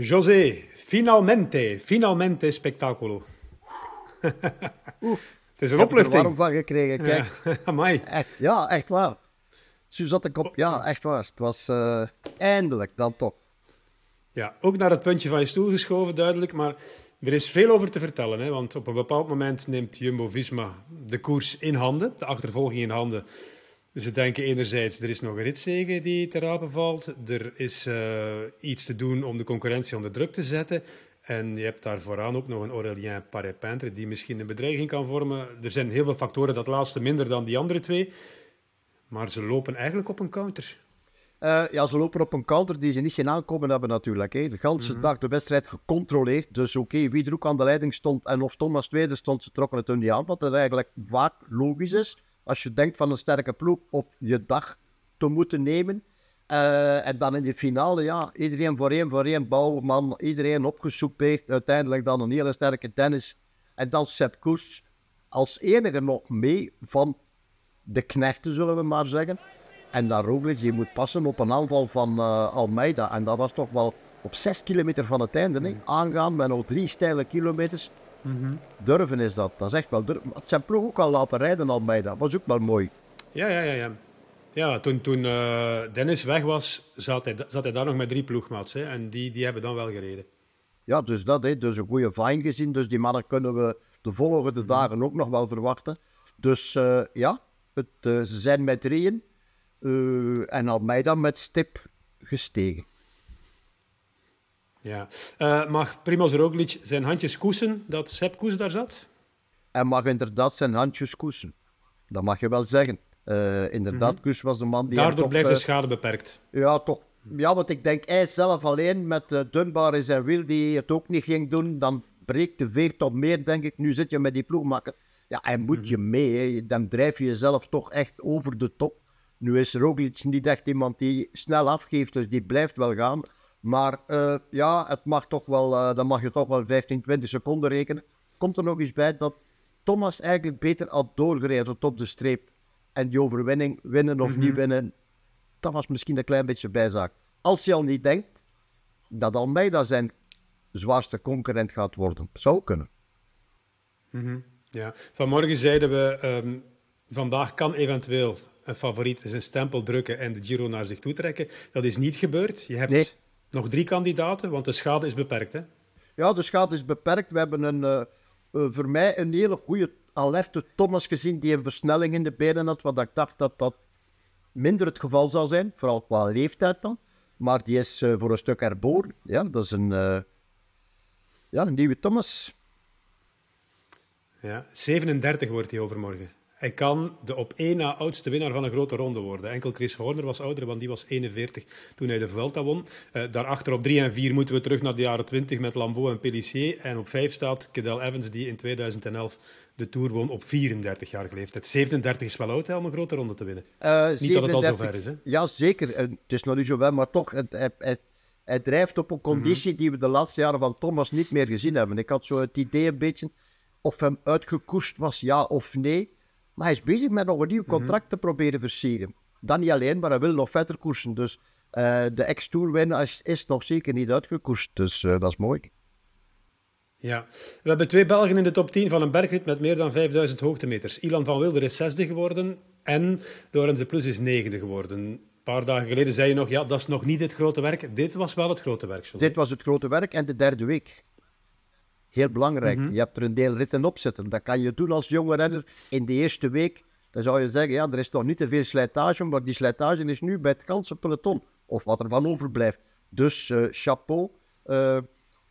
José, finalmente, finalmente spectaculo. Het is een Ik heb er opluchting. warm van gekregen, kijk. Ja. Echt, ja, echt waar. Zo zat ik op, ja, echt waar. Het was eh, eindelijk dan toch. Ja, ook naar het puntje van je stoel geschoven, duidelijk. Maar er is veel over te vertellen. Hè? Want op een bepaald moment neemt Jumbo-Visma de koers in handen. De achtervolging in handen. Ze denken enerzijds, er is nog een ritzege die te rapen valt. Er is eh, iets te doen om de concurrentie onder druk te zetten. En je hebt daar vooraan ook nog een Aurélien Paré-Peintre die misschien een bedreiging kan vormen. Er zijn heel veel factoren, dat laatste minder dan die andere twee. Maar ze lopen eigenlijk op een counter. Eh, ja, ze lopen op een counter die ze niet zien aankomen hebben natuurlijk. Hè. De hele dag de wedstrijd gecontroleerd. Dus oké, wie er ook aan de leiding stond en of Thomas tweede stond, ze trokken het hun niet aan. Wat er eigenlijk vaak logisch is. Als je denkt van een sterke ploeg of je dag te moeten nemen. Eh, en dan in de finale, ja, iedereen voor één voor één, Bouwman, iedereen opgesoupeerd. Uiteindelijk dan een hele sterke tennis. En dan Sepp Koes als enige nog mee van de knechten, zullen we maar zeggen. En dan Roglic, die moet passen op een aanval van eh, Almeida. En dat was toch wel op 6 kilometer van het einde. Hè? Aangaan met nog drie steile kilometers. Durven is dat. Dat is echt wel durven. Het zijn ploeg ook al laten rijden, Almeida. Was ook wel mooi. Ja, ja, ja. ja. Ja, toen, toen eh, Dennis weg was, zat hij, zat hij daar nog met drie ploegmaats. Hè, en die, die hebben dan wel gereden. Ja, dus dat, hè. dus een goede vine gezien. Dus die mannen kunnen we de volgende dagen ook nog wel verwachten. Dus eh, ja, het, eh, ze zijn met drieën. eh, en Almeida met stip gestegen. Ja. Eh, mag Primoz Roglic zijn handjes koesen dat Sepp Koes daar zat? En mag inderdaad zijn handjes koesen. Dat mag je wel zeggen. Eh, inderdaad, Koes was de man die... Daardoor toch, blijft de eh, schade beperkt. Ja, toch. Ja, want ik denk, hij zelf alleen met uh, Dunbar in zijn wiel, die het ook niet ging doen, dan breekt de veer tot meer, denk ik. Nu zit je met die ploegmaker. Ja, hij moet je mee. Hè. Dan drijf je jezelf toch echt over de top. Nu is Roglic niet echt iemand die snel afgeeft, dus die blijft wel gaan. Maar eh, ja, het mag toch wel, eh, dan mag je toch wel 15, 20 seconden rekenen. Komt er nog eens bij dat Thomas eigenlijk beter had doorgereden tot op de streep. En die overwinning, winnen of niet winnen, dat was misschien een klein beetje bijzaak. Als je al niet denkt dat Almeida zijn zwaarste concurrent gaat worden. Zou kunnen. Ja. Vanmorgen zeiden we, ehm, vandaag kan eventueel een favoriet zijn stempel drukken en de Giro naar zich toe trekken. Dat is niet gebeurd. Je hebt Nee. Nog drie kandidaten, want de schade is beperkt. Hè? Ja, de schade is beperkt. We hebben een, eh, eh, voor mij een hele goede alerte Thomas gezien die een versnelling in de benen had. Wat ik dacht dat dat minder het geval zou zijn, vooral qua leeftijd dan. Maar die is eh, voor een stuk erboren. Ja, dat is een, ja, een nieuwe Thomas. Ja. 37 wordt hij overmorgen. Hij kan de op één na oudste winnaar van een grote ronde worden. Enkel Chris Horner was ouder, want die was 41 toen hij de Vuelta won. Eh, daarachter op 3 en 4 moeten we terug naar de jaren 20 met Lambeau en Pellissier. En op 5 staat Cadel Evans, die in 2011 de Tour won op 34 jaar leeftijd. 37 is wel oud hè, om een grote ronde te winnen. Eh, Niet dat het al 37 zover is, hè? Ja, zeker. En het is nog niet zo ver, maar toch, het, hij, hij, hij drijft op een conditie die we de laatste jaren van Thomas niet meer gezien hebben. Ik had zo het idee een beetje of hem uitgekoerst was, ja of nee. Maar hij is bezig met nog een nieuw contract te proberen versieren. Dan niet alleen, maar hij wil nog verder koersen. Dus eh, de ex-tour winnaar is, is nog zeker niet uitgekoerst. Dus eh, dat is mooi. Ja, we hebben twee Belgen in de top 10 van een bergrit met meer dan 5000 hoogtemeters. Ilan van Wilder is zesde geworden en Lorenz de Plus is negende geworden. Een paar dagen geleden zei je nog, ja, dat is nog niet het grote werk. Dit was wel het grote werk. José. Dit was het grote werk en de derde week. Heel belangrijk. Je hebt er een deel ritten op zitten. Dat kan je doen als jonge renner in de eerste week. Dan zou je zeggen, ja, er is toch niet te veel slijtage, maar die slijtage is nu bij het ganse peloton. Of wat er van overblijft. Dus eh, chapeau. Eh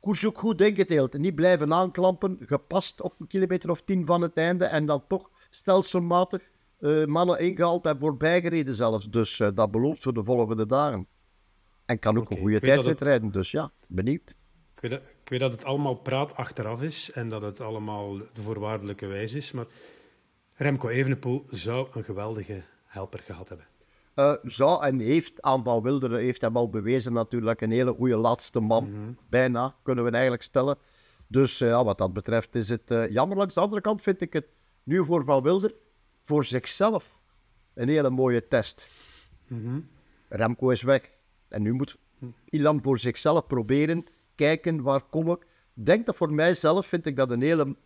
koers ook goed ingedeeld. Niet blijven aanklampen, gepast op een kilometer of tien van het einde. En dan toch stelselmatig eh, mannen ingehaald en voorbijgereden zelfs. Dus dat belooft voor de volgende dagen. En kan ook een goede tijdrit het- rijden. Dus ja, benieuwd. Ik weet, dat, ik weet dat het allemaal praat achteraf is en dat het allemaal de voorwaardelijke wijze is, maar Remco Evenepoel zou een geweldige helper gehad hebben. Eh, zou en heeft aan Van Wilderen heeft hem al bewezen natuurlijk een hele goede laatste man. Bijna, kunnen we eigenlijk stellen. Dus eh, wat dat betreft is het eh, jammer. Langs de andere kant vind ik het nu voor Van Wilder, voor zichzelf, een hele mooie test. Remco is weg. En nu moet Ilan voor zichzelf proberen kijken waar kom ik. Denk dat voor mijzelf vind ik dat een hele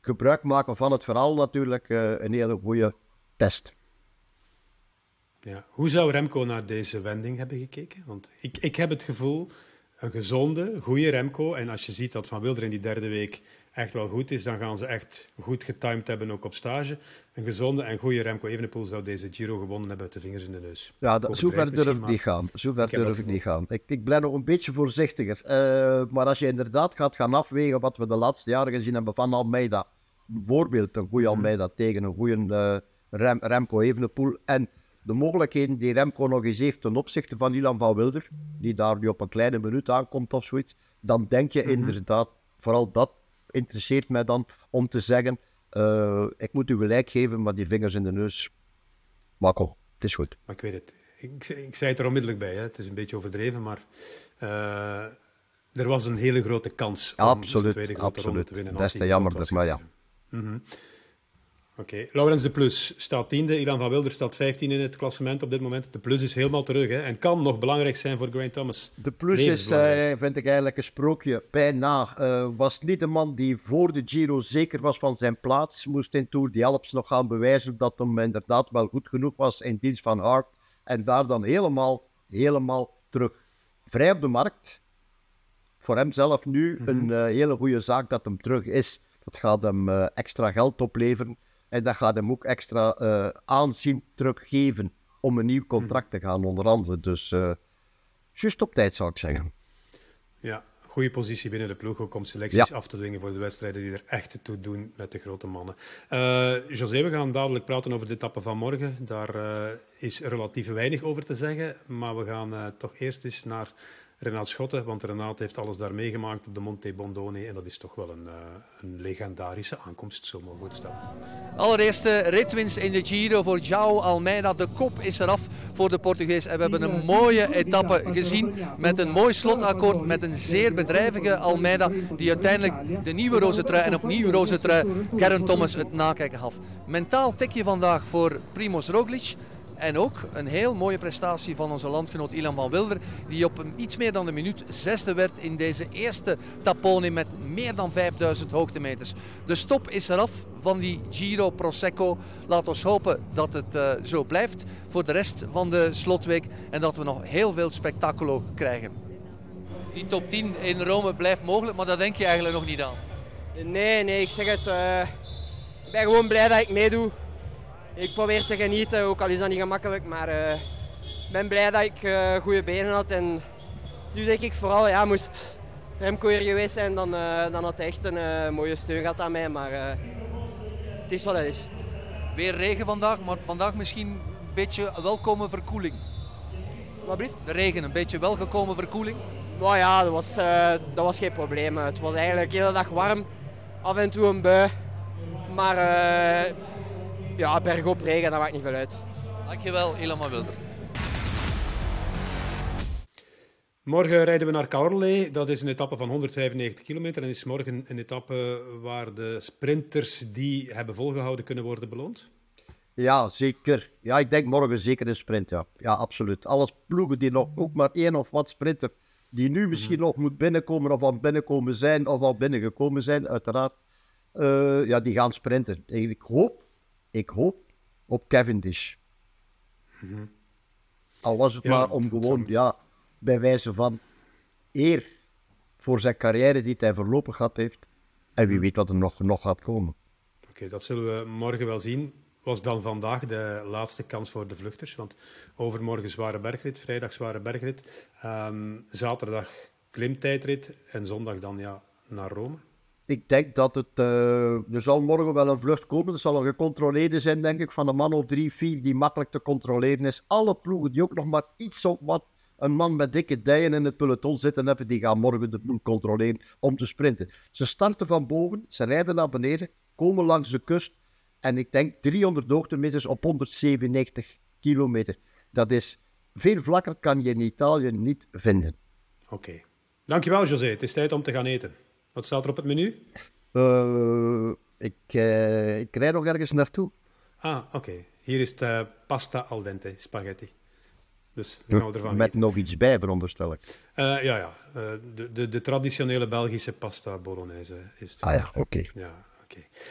gebruik maken van het verhaal natuurlijk uh, een hele goede test. Ja. Hoe zou Remco naar deze wending hebben gekeken? Want ik, ik heb het gevoel, een gezonde, goede Remco. En als je ziet dat Van Wilder in die derde week echt wel goed is, dan gaan ze echt goed getimed hebben, ook op stage. Een gezonde en goede Remco Evenepoel zou deze Giro gewonnen hebben uit de vingers in de neus. Ja, dat, zover durf ik niet gaan. Zover durf ik niet gaan. Ik, ik ben nog een beetje voorzichtiger. Uh, maar als je inderdaad gaat gaan afwegen wat we de laatste jaren gezien hebben van Almeida, bijvoorbeeld een goede mhm. Almeida tegen een goede uh, Rem, Remco Evenepoel en de mogelijkheden die Remco nog eens heeft ten opzichte van Ilan van Wilder, die daar nu op een kleine minuut aankomt of zoiets, dan denk je mhm. inderdaad, vooral dat interesseert mij dan om te zeggen, uh, ik moet u gelijk geven, maar die vingers in de neus, makkel, het is goed. Maar ik weet het. Ik, ik zei het er onmiddellijk bij, hè. het is een beetje overdreven, maar uh, er was een hele grote kans om absoluut, de tweede grote absoluut. ronde te winnen. Best jammer, dus, maar ja. Mm Oké, okay. Laurens de Plus staat tiende, Ilan van Wilder staat 15 in het klassement op dit moment. De Plus is helemaal terug hè, en kan nog belangrijk zijn voor Grant Thomas. De Plus is, uh, vind ik eigenlijk een sprookje. Bijna uh, was niet de man die voor de Giro zeker was van zijn plaats. Moest in Tour die Alps nog gaan bewijzen dat hem inderdaad wel goed genoeg was in dienst van Hart. En daar dan helemaal, helemaal terug. Vrij op de markt. Voor hem zelf nu mhm. een uh, hele goede zaak dat hem terug is. Dat gaat hem extra geld opleveren. En dat gaat hem ook extra uh, aanzien teruggeven om een nieuw contract te gaan onderhandelen. Dus uh, juist op tijd zou ik zeggen. Ja, goede positie binnen de ploeg ook om selecties af te dwingen voor de wedstrijden die er echt toe doen met de grote mannen. Uh, José, we gaan dadelijk praten over de etappe van morgen. Daar is relatief weinig over te zeggen, maar we gaan toch eerst eens naar Renaat Schotten, want Renaat heeft alles daar meegemaakt op de Monte Bondone en dat is toch wel een, uh, een legendarische aankomst, zo mogen we het stellen. Allereerste ritwinst in de Giro voor João Almeida. De kop is eraf voor de Portugees en we hebben een mooie etappe gezien met een mooi slotakkoord met een zeer bedrijvige Almeida die uiteindelijk de nieuwe roze trui en opnieuw roze trui Garen Thomas het nakijken gaf. Mentaal tikje vandaag voor Primoz Roglic. En ook een heel mooie prestatie van onze landgenoot Ilan van Wilder, die op iets meer dan een minuut zesde werd in deze eerste Tapone met meer dan 5000 hoogtemeters. De stop is eraf van die Giro Prosecco. Laat ons hopen dat het uh, zo blijft voor de rest van de slotweek en dat we nog heel veel spektaculo krijgen. Die top 10 in Rome blijft mogelijk, maar dat denk je eigenlijk nog niet aan. Nee, nee, ik zeg het. Uh, ik ben gewoon blij dat ik meedoe ik probeer te genieten, ook al is dat niet gemakkelijk. Maar ik uh, ben blij dat ik uh, goede benen had. En nu denk ik vooral, ja, moest Remco hier geweest zijn, dan, uh, dan had hij echt een mooie steun gehad aan mij. Maar het is wat het is. Weer regen vandaag, maar vandaag misschien een beetje welkome verkoeling. Wat blieft? De regen, een beetje welgekomen verkoeling? Nou ja, dat was, dat was geen probleem. Het was eigenlijk de hele dag warm. Af en toe een bui. Maar ja, bergop regen, dat maakt niet veel uit. Dankjewel, Ilama Wilder. Morgen rijden we naar Caorle. Dat is een etappe van 195 kilometer. En is morgen een etappe waar de sprinters die hebben volgehouden kunnen worden beloond? Ja, zeker. Ja, ik denk morgen zeker een sprint, ja. Ja, absoluut. Alles ploegen die nog ook maar één of wat sprinter, die nu misschien mhm. nog moet binnenkomen of al binnenkomen zijn of al binnengekomen zijn, uiteraard. Uh, ja, die gaan sprinten. Ik hoop ik hoop op Cavendish. Mm Al was het maar om gewoon, ja, bij wijze van eer voor zijn carrière die hij voorlopig gehad heeft. En wie mhm. weet wat er nog, nog gaat komen. Oké, dat zullen we morgen wel zien. Was dan vandaag de laatste kans voor de vluchters? Want overmorgen zware bergrit, vrijdag zware bergrit, um, zaterdag klimtijdrit en zondag dan ja, naar Rome ik denk dat het. Uh, er zal morgen wel een vlucht komen. Er zal een gecontroleerde zijn, denk ik, van een man of drie, vier die makkelijk te controleren is. Alle ploegen die ook nog maar iets of wat een man met dikke dijen in het peloton zitten hebben, die gaan morgen de boel controleren om te sprinten. Ze starten van boven, ze rijden naar beneden, komen langs de kust. En ik denk 300 hoogtemeters op 197 kilometer. Dat is veel vlakker, kan je in Italië niet vinden. Oké. Dankjewel, José. Het is tijd om te gaan eten. Wat staat er op het menu? Uh, ik, uh, ik rijd nog ergens naartoe. Ah, oké. Hier is de pasta al dente, spaghetti. Dus gaan we ervan Met nog iets bij, veronderstel ik. Uh, ja, ja. De, de, de, traditionele Belgische pasta bolognese is het. Ah ja, oké. Okay. Ja, oké. Okay.